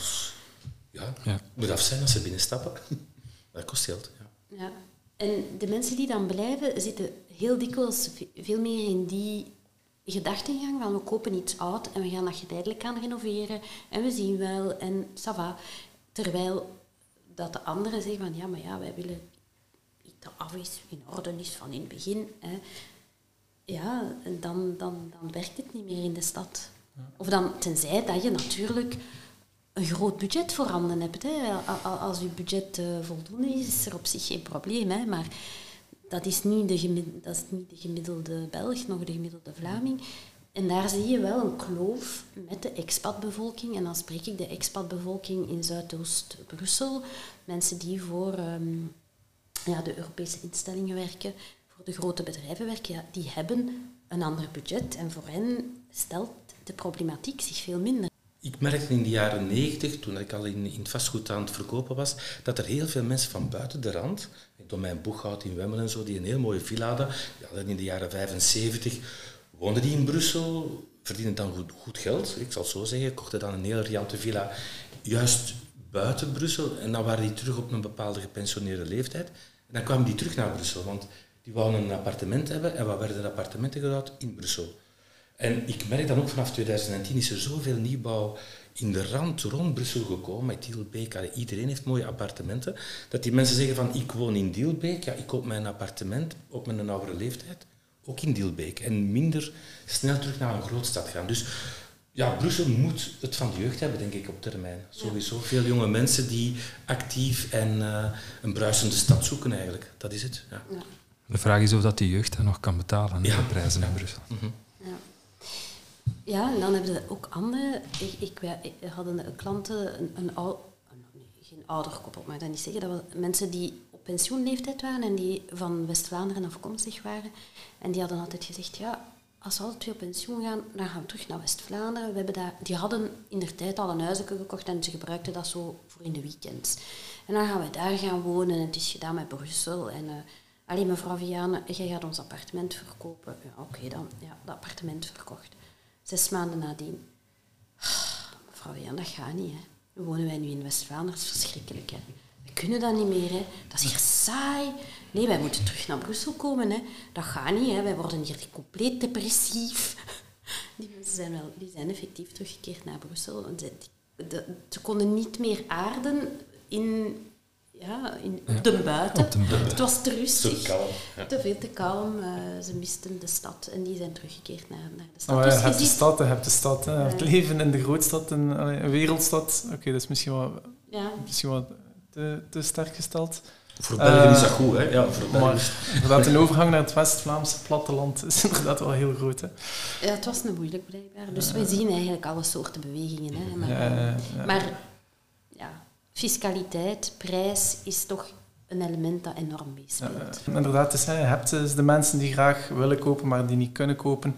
ja, ja. moet af zijn als ze binnenstappen. Dat kost geld. Ja. En de mensen die dan blijven, zitten heel dikwijls veel meer in die gedachtengang van we kopen iets oud en we gaan dat geleidelijk gaan renoveren en we zien wel en ça va. Terwijl dat de anderen zeggen van ja, maar ja, wij willen iets dat af is, in orde is van in het begin. Hè. Ja, en dan, dan, dan werkt het niet meer in de stad. Of dan, tenzij dat je natuurlijk een groot budget voorhanden hebt. Hè. Als je budget uh, voldoende is, is er op zich geen probleem. Hè. Maar dat is, niet de dat is niet de gemiddelde Belg, nog de gemiddelde Vlaming. En daar zie je wel een kloof met de expatbevolking. En dan spreek ik de expatbevolking in Zuidoost-Brussel. Mensen die voor um, ja, de Europese instellingen werken, voor de grote bedrijven werken, die hebben een ander budget. En voor hen stelt de problematiek zich veel minder. Ik merkte in de jaren 90, toen ik al in, in het vastgoed aan het verkopen was, dat er heel veel mensen van buiten de rand, door mijn boeghoud in Wemmel en zo, die een heel mooie villa hadden, die hadden in de jaren 75, woonden die in Brussel, verdienden dan goed, goed geld, ik zal het zo zeggen, kochten dan een heel riante villa juist buiten Brussel en dan waren die terug op een bepaalde gepensioneerde leeftijd. En dan kwamen die terug naar Brussel, want die wouden een appartement hebben en wat werden appartementen gebouwd? In Brussel. En ik merk dan ook vanaf 2010 is er zoveel nieuwbouw in de rand rond Brussel gekomen, met Dielbeek. Iedereen heeft mooie appartementen. Dat die mensen zeggen van, ik woon in Dielbeek, ja, ik koop mijn appartement op mijn oudere leeftijd. ook in Dilbeek. En minder snel terug naar een grootstad gaan. Dus ja, Brussel moet het van de jeugd hebben, denk ik, op termijn. Sowieso. Veel jonge mensen die actief en uh, een bruisende stad zoeken eigenlijk. Dat is het. Ja. ja. De vraag is of dat de jeugd dat nog kan betalen, de prijzen in Brussel. Ja. Ja, en dan hebben we ook andere... Ik, ik, hadden klanten, een, een, een, geen ouderkoppel, maar dat niet zeggen. Dat was mensen die op pensioenleeftijd waren en die van West-Vlaanderen afkomstig waren. En die hadden altijd gezegd, ja, als we alle twee op pensioen gaan, dan gaan we terug naar West-Vlaanderen. We hebben daar, die hadden in der tijd al een huisje gekocht en ze gebruikten dat zo voor in de weekends. En dan gaan we daar gaan wonen en het is gedaan met Brussel. En uh, alleen mevrouw Viane, jij gaat ons appartement verkopen. Oké dan. Ja, dat appartement verkocht. Zes maanden nadien. Mevrouw Viane, dat gaat niet. Hè. Wonen wij nu in West-Vlaanderen. Dat is verschrikkelijk. Hè kunnen dat niet meer. Hè. Dat is hier saai. Nee, wij moeten terug naar Brussel komen. Hè. Dat gaat niet. Hè. Wij worden hier compleet depressief. Die mensen zijn, wel, die zijn effectief teruggekeerd naar Brussel. Ze, ze konden niet meer aarden in, ja, in, op de buiten. Het was te rustig. Te kalm. Te veel te kalm. Uh, ze misten de stad en die zijn teruggekeerd naar, naar de stad. Oh, ja, dus je hebt de stad, je hebt de stad. Hè. Het leven in de grootstad, een, een wereldstad. Oké, dat is misschien wel, ja. misschien wel te, te sterk gesteld. Voor België is dat eh, goed, hè? Ja, voor maar inderdaad, een overgang naar het West-Vlaamse platteland is inderdaad wel heel groot. Hè? Ja, het was een moeilijk blijkbaar. Dus wij zien eigenlijk alle soorten bewegingen. Hè? Maar, maar ja, fiscaliteit, prijs is toch een element dat enorm meespeelt. Ja, inderdaad, dus, je hebt dus de mensen die graag willen kopen, maar die niet kunnen kopen.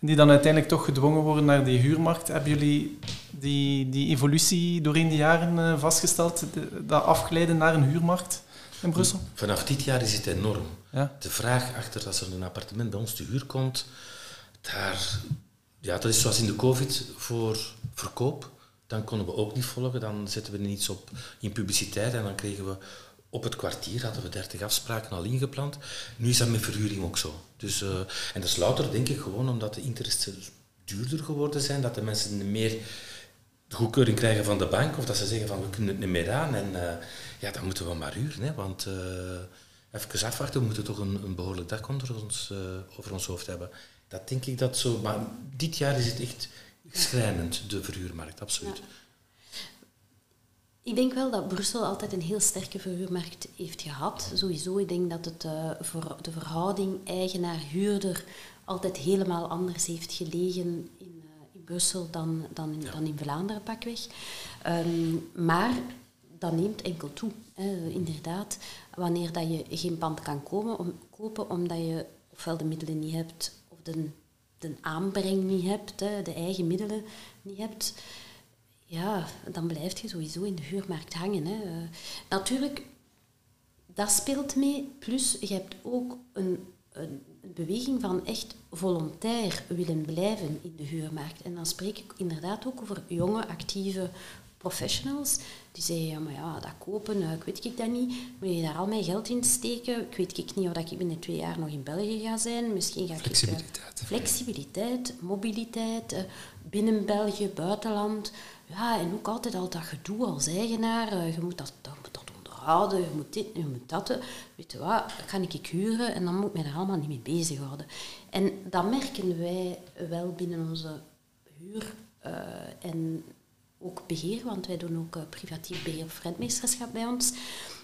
En die dan uiteindelijk toch gedwongen worden naar die huurmarkt. Hebben jullie die, die evolutie doorheen de jaren eh, vastgesteld, dat afgeleiden naar een huurmarkt in Brussel? Vanaf dit jaar is het enorm. Ja? De vraag achter als er een appartement bij ons te huur komt, daar, ja, dat is zoals in de COVID voor verkoop. Dan konden we ook niet volgen, dan zetten we niets op in publiciteit en dan kregen we op het kwartier hadden we 30 afspraken al ingepland. Nu is dat met verhuring ook zo. Dus, uh, en dat is louter, denk ik, gewoon omdat de interesten duurder geworden zijn, dat de mensen meer goedkeuring krijgen van de bank of dat ze zeggen van we kunnen het niet meer aan. En uh, ja, dan moeten we maar huren, hè, want uh, even afwachten, we moeten toch een, een behoorlijk dak onder ons, over ons hoofd hebben. Dat denk ik dat zo, maar dit jaar is het echt schrijnend, de verhuurmarkt, absoluut. Ik denk wel dat Brussel altijd een heel sterke verhuurmarkt heeft gehad. Sowieso, ik denk dat het uh, voor de verhouding eigenaar-huurder altijd helemaal anders heeft gelegen in, uh, in Brussel dan, dan, in, dan in Vlaanderen pakweg. Um, maar dat neemt enkel toe. Hè. Inderdaad, wanneer dat je geen pand kan komen, om, kopen omdat je ofwel de middelen niet hebt of de, de aanbreng niet hebt, de eigen middelen niet hebt, ja, dan blijf je sowieso in de huurmarkt hangen. Hè. Uh, natuurlijk, dat speelt mee. Plus, je hebt ook een, een, beweging van echt volontair willen blijven in de huurmarkt. En dan spreek ik inderdaad ook over jonge, actieve professionals. Die zeggen, ja, maar ja, dat kopen, uh, ik weet ik dat niet. Moet je daar al mijn geld in steken? Ik weet ik niet of ik binnen twee jaar nog in België ga zijn. Misschien ga flexibiliteit. ik... Flexibiliteit. mobiliteit, uh, binnen België, buitenland. Ja, en ook altijd al dat gedoe als eigenaar. Je moet dat, dat, dat, onderhouden, je moet dit, je moet dat. Weet je wat, kan ik huren en dan moet ik me daar allemaal niet mee bezighouden. En dat merken wij wel binnen onze huur- en ook beheer, want wij doen ook uh, privatief beheer of rentmeesterschap bij ons,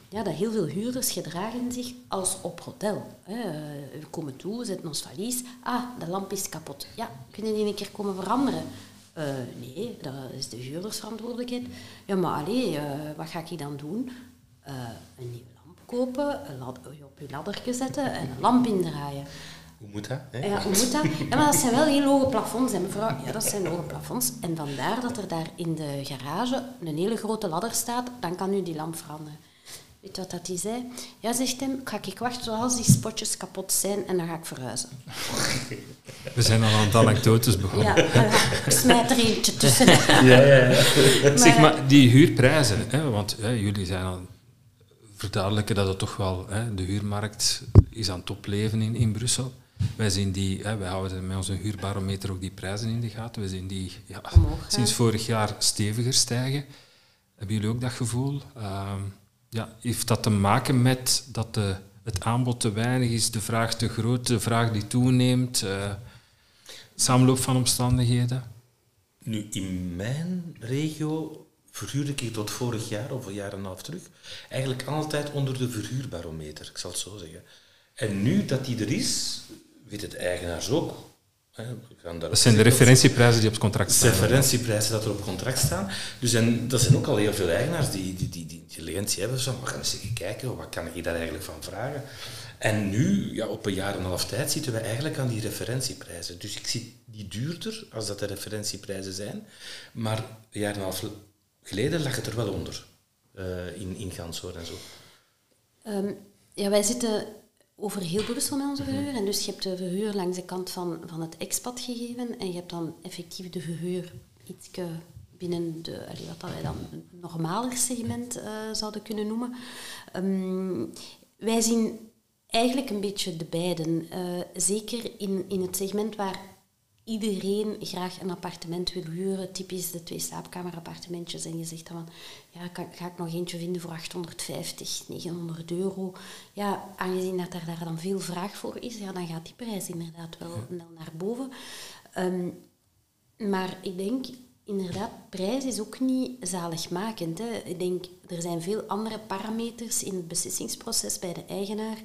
ja, dat heel veel huurders gedragen zich als op hotel. Eh, we komen toe, we zetten ons valies. Ah, de lamp is kapot. Ja, kunnen die een keer komen veranderen? Uh, nee, dat is de huurdersverantwoordelijkheid. Ja, maar allee, wat ga ik dan doen? een nieuwe lamp kopen, een op je ladderje zetten en een lamp indraaien. Hoe moet dat? Hè? Ja, hoe moet dat? Ja, maar dat zijn wel heel hoge plafonds, hè, mevrouw. Ja, dat zijn hoge plafonds. En vandaar dat er daar in de garage een hele grote ladder staat, dan kan u die lamp veranderen. Weet je wat dat hij zei? Ja, zegt hem, ga ik wachten zoals die spotjes kapot zijn en dan ga ik verhuizen. We zijn al aan het anekdotes begonnen. Ja, ik smijt er eentje tussen. Ja, ja, ja. zeg maar, die huurprijzen, hè, want hè, jullie zijn al verduidelijken dat het toch wel, hè, de huurmarkt is aan het opleven in, in Brussel. Wij, zien die, hè, wij houden met onze huurbarometer ook die prijzen in de gaten. We zien die ja, sinds vorig jaar steviger stijgen. Hebben jullie ook dat gevoel? Uh, ja, heeft dat te maken met dat de het aanbod te weinig is, de vraag te groot, de vraag die toeneemt, uh, samenloop van omstandigheden? Nu, in mijn regio verhuurde ik tot vorig jaar of een jaar en een half terug eigenlijk altijd onder de verhuurbarometer, ik zal het zo zeggen. En nu dat die er is, weet het eigenaars ook. Hè, dat zijn de referentieprijzen die op het contract staan. De referentieprijzen dat er op contract staan. Dus en, dat zijn ook al heel veel eigenaars die die, die, die intelligentie hebben. Zo, we gaan eens even kijken, wat kan ik daar eigenlijk van vragen? En nu, ja, op een jaar en een half tijd, zitten we eigenlijk aan die referentieprijzen. Dus ik zie die duurder, als dat de referentieprijzen zijn. Maar een jaar en een half geleden lag het er wel onder. Uh, in, in Ganshoor en zo. Um, ja, wij zitten over heel Brussel met onze mhm. verhuur. En dus je hebt de verhuur langs de kant van, van het expat gegeven en je hebt dan effectief de verhuur iets binnen de, wat wij dan een normaler segment uh, zouden kunnen noemen. Um, wij zien eigenlijk een beetje de beiden. Uh, zeker in, in het segment waar iedereen graag een appartement wil huren, typisch de twee slaapkamerappartementjes, en je zegt dan van, ja, ga ik nog eentje vinden voor 850, 900 euro. Ja, aangezien dat er daar dan veel vraag voor is, ja, dan gaat die prijs inderdaad wel naar boven. Um, maar ik denk, inderdaad, prijs is ook niet zaligmakend. Hè. Ik denk, er zijn veel andere parameters in het beslissingsproces bij de eigenaar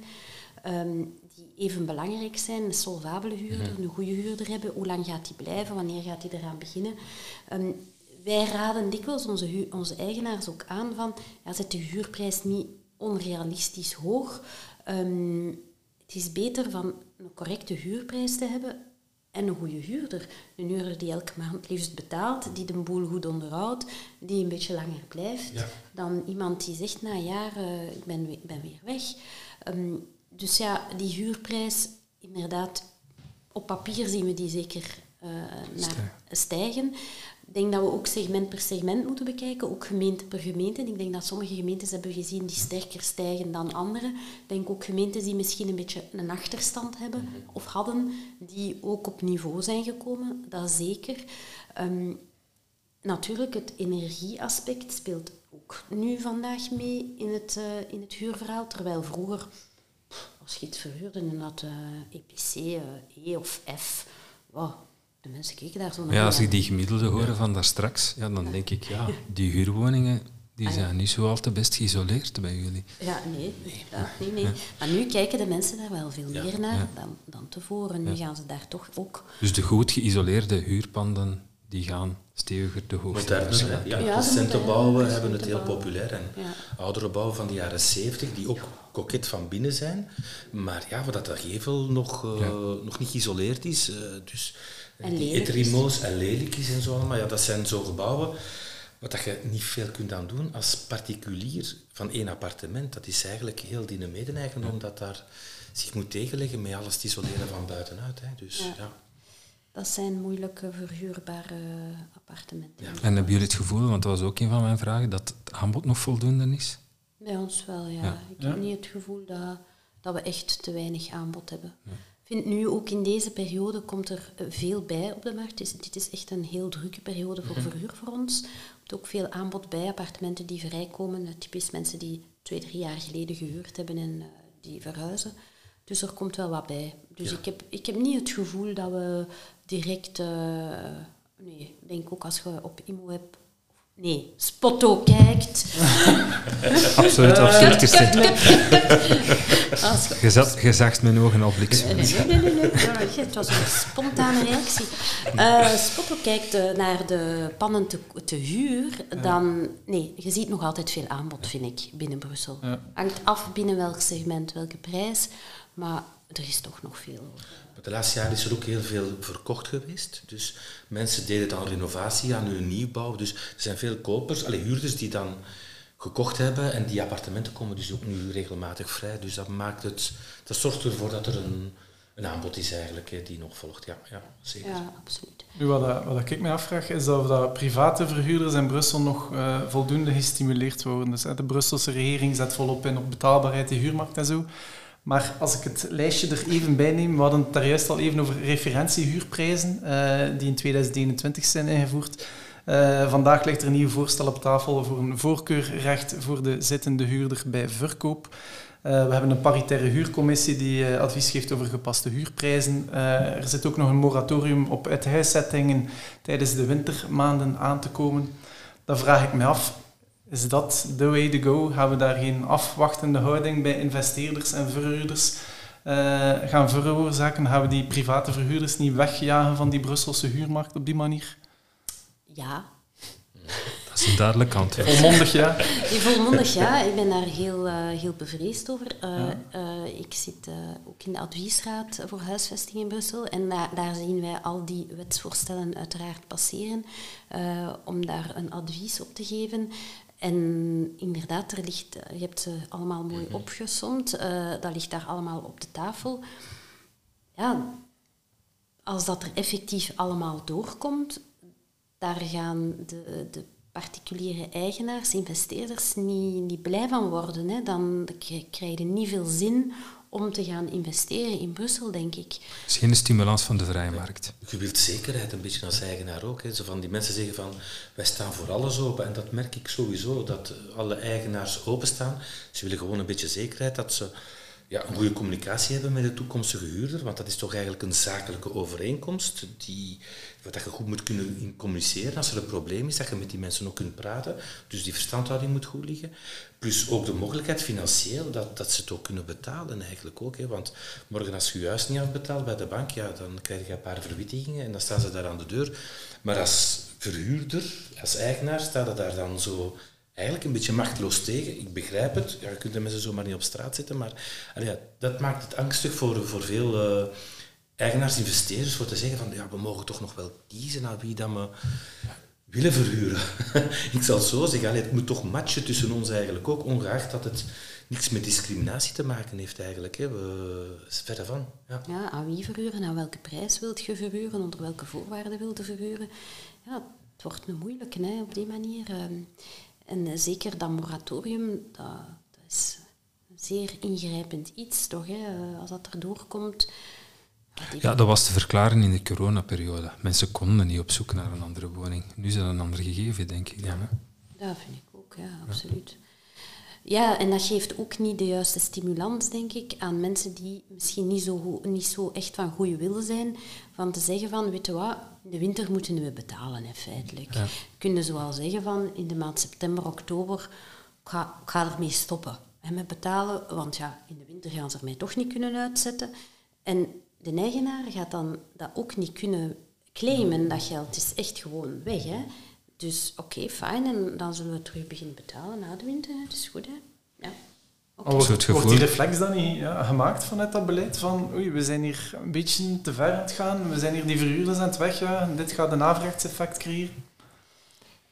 um, die even belangrijk zijn. Een solvabele huurder, een goede huurder hebben. Hoe lang gaat die blijven? Wanneer gaat hij eraan beginnen? Um, wij raden dikwijls onze, onze eigenaars ook aan van ja, zet de huurprijs niet onrealistisch hoog. Um, het is beter van een correcte huurprijs te hebben en een goede huurder. Een huurder die elke maand liefst betaalt, die de boel goed onderhoudt, die een beetje langer blijft, dan iemand die zegt na jaren, ik ben, ben weer weg. Um, dus ja, die huurprijs, inderdaad, op papier zien we die zeker uh, naar stijgen. Ik denk dat we ook segment per segment moeten bekijken, ook gemeente per gemeente. Ik denk dat sommige gemeentes hebben gezien die sterker stijgen dan andere. Ik denk ook gemeentes die misschien een beetje een achterstand hebben of hadden, die ook op niveau zijn gekomen, dat zeker. Um, natuurlijk, het energieaspect speelt ook nu vandaag mee in het, uh, in het huurverhaal, terwijl vroeger als je iets verhuurde en dat EPC, uh, E of F, wow, de mensen keken daar zo naar. Ja, als ik die gemiddelde horen van daar straks, ja, dan denk ik, ja, die huurwoningen die ah, zijn niet zo al te best geïsoleerd bij jullie. Ja, nee, nee, nee. Maar nu kijken de mensen daar wel veel meer naar dan, dan tevoren. Nu gaan ze daar toch ook... Dus de goed geïsoleerde huurpanden die gaan steviger de hoogte. Moderne, ja, ja, recente bouwen hebben het heel populair. En oudere bouwen van de jaren 70, die ook koket van binnen zijn, maar ja, wat dat gevel nog, uh, nog niet geïsoleerd is. Uh, dus en die etrimo's en lelijkjes en zo allemaal, ja, dat zijn zo gebouwen wat dat je niet veel kunt aan doen als particulier van één appartement. Dat is eigenlijk heel die mede-eigendom dat daar zich moet tegenleggen met alles te isoleren van buitenuit. Hè. Dus, ja. Dat zijn moeilijke verhuurbare appartementen. En hebben jullie het gevoel, want dat was ook een van mijn vragen, dat het aanbod nog voldoende is? Bij ons wel, ja. Ik heb niet het gevoel dat, dat we echt te weinig aanbod hebben. Ik vind nu ook in deze periode komt er eh, veel bij op de markt. Dus dit is echt een heel drukke periode voor mhm. verhuur voor ons. Er komt ook veel aanbod bij, appartementen die vrijkomen. Typisch mensen die twee, drie jaar geleden gehuurd hebben en uh, die verhuizen. Dus er komt wel wat bij. Dus ik, heb, ik heb niet het gevoel dat we direct... Uh, nee, ik denk ook als je op IMO hebt... Nee, Spotto kijkt. absoluut, absoluut. Je, je zag mijn ogen al bliksem. Nee, nee, nee, nee, Het was een spontane reactie. Uh, Spotto kijkt uh, naar de pannen te, te huur, dan... Nee, je ziet nog altijd veel aanbod, vind ik, binnen Brussel. Hangt af binnen welk segment, welke prijs. Maar er is toch nog veel. De laatste jaren is er ook heel veel verkocht geweest. Dus mensen deden dan renovatie aan hun nieuwbouw. Dus er zijn veel kopers, alle huurders die dan gekocht hebben. En die appartementen komen dus ook nu regelmatig vrij. Dus dat maakt het, dat zorgt ervoor dat er een, een aanbod is eigenlijk die nog volgt. Ja, ja zeker. Ja, absoluut. Nu, wat, wat ik me afvraag is of dat private verhuurders in Brussel nog uh, voldoende gestimuleerd worden. Dus de Brusselse regering zet volop in op betaalbaarheid, de huurmarkt en zo. Maar als ik het lijstje er even bij neem, we hadden het daar juist al even over referentiehuurprijzen, uh, die in 2021 zijn ingevoerd. Uh, vandaag ligt er een nieuw voorstel op tafel voor een voorkeurrecht voor de zittende huurder bij verkoop. we hebben een paritaire huurcommissie die advies geeft over gepaste huurprijzen. er zit ook nog een moratorium op uithuiszettingen tijdens de wintermaanden aan te komen. Dan vraag ik me af, is dat the way to go? Gaan we daar geen afwachtende houding bij investeerders en verhuurders uh, gaan veroorzaken? Gaan we die private verhuurders niet wegjagen van die Brusselse huurmarkt op die manier? Ja. Dat is een duidelijk antwoord. Volmondig ja. Volmondig ja. Ik ben daar heel, uh, heel bevreesd over. Uh, ik zit ook in de adviesraad voor huisvesting in Brussel. En daar zien wij al die wetsvoorstellen uiteraard passeren. om daar een advies op te geven. En inderdaad, er ligt, je hebt ze allemaal mooi mhm. opgesomd. dat ligt daar allemaal op de tafel. Ja, als dat er effectief allemaal doorkomt, daar gaan de, de particuliere eigenaars, investeerders niet, niet blij van worden. Hè. Dan krijg je niet veel zin om te gaan investeren in Brussel, denk ik. Het is geen stimulans van de vrije markt. Je wilt zekerheid een beetje als eigenaar ook. Hè. Zo van die mensen zeggen van, wij staan voor alles open. En dat merk ik sowieso, dat alle eigenaars openstaan. Ze willen gewoon een beetje zekerheid dat ze ja, een goede communicatie hebben met de toekomstige huurder, want dat is toch eigenlijk een zakelijke overeenkomst die, wat je goed moet kunnen communiceren. Als er een probleem is, dat je met die mensen ook kunt praten. Dus die verstandhouding moet goed liggen. Plus ook de mogelijkheid financieel dat, dat ze het ook kunnen betalen eigenlijk ook. Hè. Want morgen als je je huis niet afbetaalt bij de bank, ja, dan krijg je een paar verwittigingen en dan staan ze daar aan de deur. Maar als verhuurder, als eigenaar, staat het daar dan zo eigenlijk een beetje machteloos tegen. Ik begrijp het, ja, je kunt de mensen zomaar niet op straat zetten, maar dat maakt het angstig voor, voor veel uh, eigenaars, investeerders, voor te zeggen van ja, we mogen toch nog wel kiezen naar wie dan we willen verhuren. ik zal het zo zeggen, het moet toch matchen tussen ons eigenlijk ook, ongeacht dat het niks met discriminatie te maken heeft eigenlijk. Hè. We, verder van. Ja. ja, aan wie verhuren, aan welke prijs wilt je verhuren, onder welke voorwaarden wilt je verhuren. Ja, het wordt een moeilijke hè, op die manier. En eh, zeker dat moratorium, dat, dat, is een zeer ingrijpend iets, toch? Hè? Eh, als dat erdoor komt. Ja, dat was te verklaren in de coronaperiode. Mensen konden niet op zoek naar een andere woning. Nu is dat een ander gegeven, denk ik. Hè? Dat vind ik ook, ja, absoluut. Ja, en dat geeft ook niet de juiste stimulans, denk ik, aan mensen die misschien niet zo, niet zo echt van goede willen zijn. Van te zeggen van, weet je wat, in de winter moeten we betalen, hè, feitelijk. Ja. Kunnen ze wel zeggen van, in de maand september, oktober, ik ga, ik ga ermee stoppen hè, met betalen. Want ja, in de winter gaan ze er mij toch niet kunnen uitzetten. En de eigenaar gaat dan dat ook niet kunnen claimen, dat geld is echt gewoon weg. Hè. Dus oké, fijn, en dan zullen we terug beginnen betalen na de winter. Dat is goed, hè? Ja. Okay. Wordt, wordt die reflex dan niet ja, gemaakt vanuit dat beleid van oei, we zijn hier een beetje te ver aan het gaan, we zijn hier die verhuurders aan het wegjagen, dit gaat een averechtseffect creëren?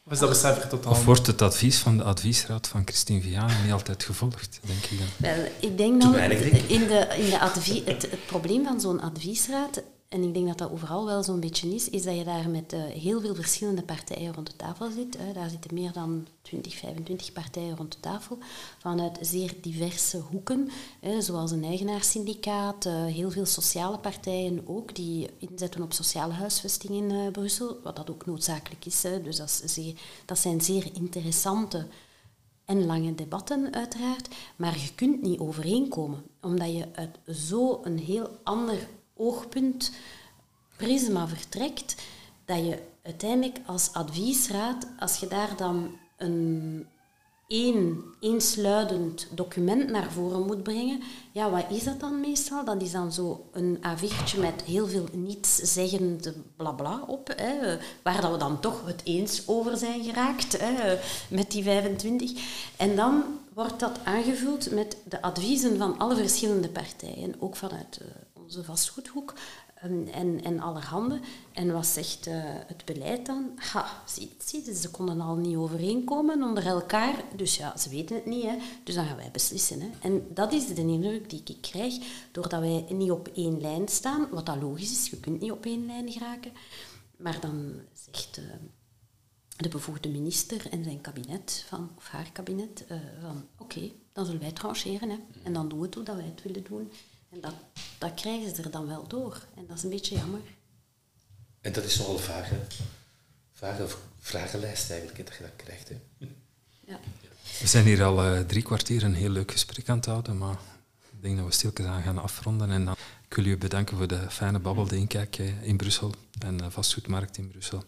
Of is dat besef totaal? Of wordt het advies van de adviesraad van Christine Vianen niet altijd gevolgd, denk ik dan? Wel, ik denk dan, in de, in de advie, het, het probleem van zo'n adviesraad en ik denk dat dat overal wel zo'n beetje is, is dat je daar met uh, heel veel verschillende partijen rond de tafel zit. Daar zitten meer dan 20, 25 partijen rond de tafel, vanuit zeer diverse hoeken, zoals een eigenaarssyndicaat, uh, heel veel sociale partijen ook, die inzetten op sociale huisvesting in uh, Brussel, wat dat ook noodzakelijk is. Dus dat, dat zijn zeer interessante en lange debatten uiteraard, maar je kunt niet overeenkomen, omdat je uit zo'n heel ander oogpunt, prisma vertrekt, dat je uiteindelijk als adviesraad, als je daar dan een één eensluidend document naar voren moet brengen, ja, wat is dat dan meestal? Dat is dan zo een A4'tje met heel veel nietszeggende blabla op, hè, waar dat we dan toch het eens over zijn geraakt, hè, met die 25. En dan wordt dat aangevuld met de adviezen van alle verschillende partijen, ook vanuit uh, onze vastgoedhoek um, en, en allerhande. En wat zegt uh, het beleid dan? Ha, zie, zie, ze konden al niet overeenkomen onder elkaar, dus ja, ze weten het niet, hè. dus dan gaan wij beslissen. Hè. En dat is de indruk die ik krijg, doordat wij niet op één lijn staan, wat dat logisch is, je kunt niet op één lijn geraken, maar dan zegt... Uh, de bevoegde minister en zijn kabinet, van, of haar kabinet, uh, van oké, dan zullen wij trancheren. Hè. En dan doen we het hoe dat wij het willen doen. En dat, dat krijgen ze er dan wel door. En dat is een beetje jammer. En dat is nogal vage, vage vragenlijst eigenlijk, dat je dat krijgt. Hè. Ja. We zijn hier al uh, drie kwartier een heel leuk gesprek aan het houden, maar ik denk dat we stilkens aan gaan afronden. En dan, ik wil u bedanken voor de fijne babbel, de inkijk in Brussel en de vastgoedmarkt in Brussel.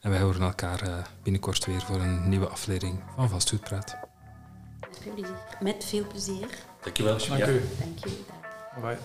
En wij horen elkaar binnenkort weer voor een nieuwe aflevering van Vastgoedpraat. Met veel plezier. Met veel plezier. Dankjewel. Dank u. Dank u. Bye.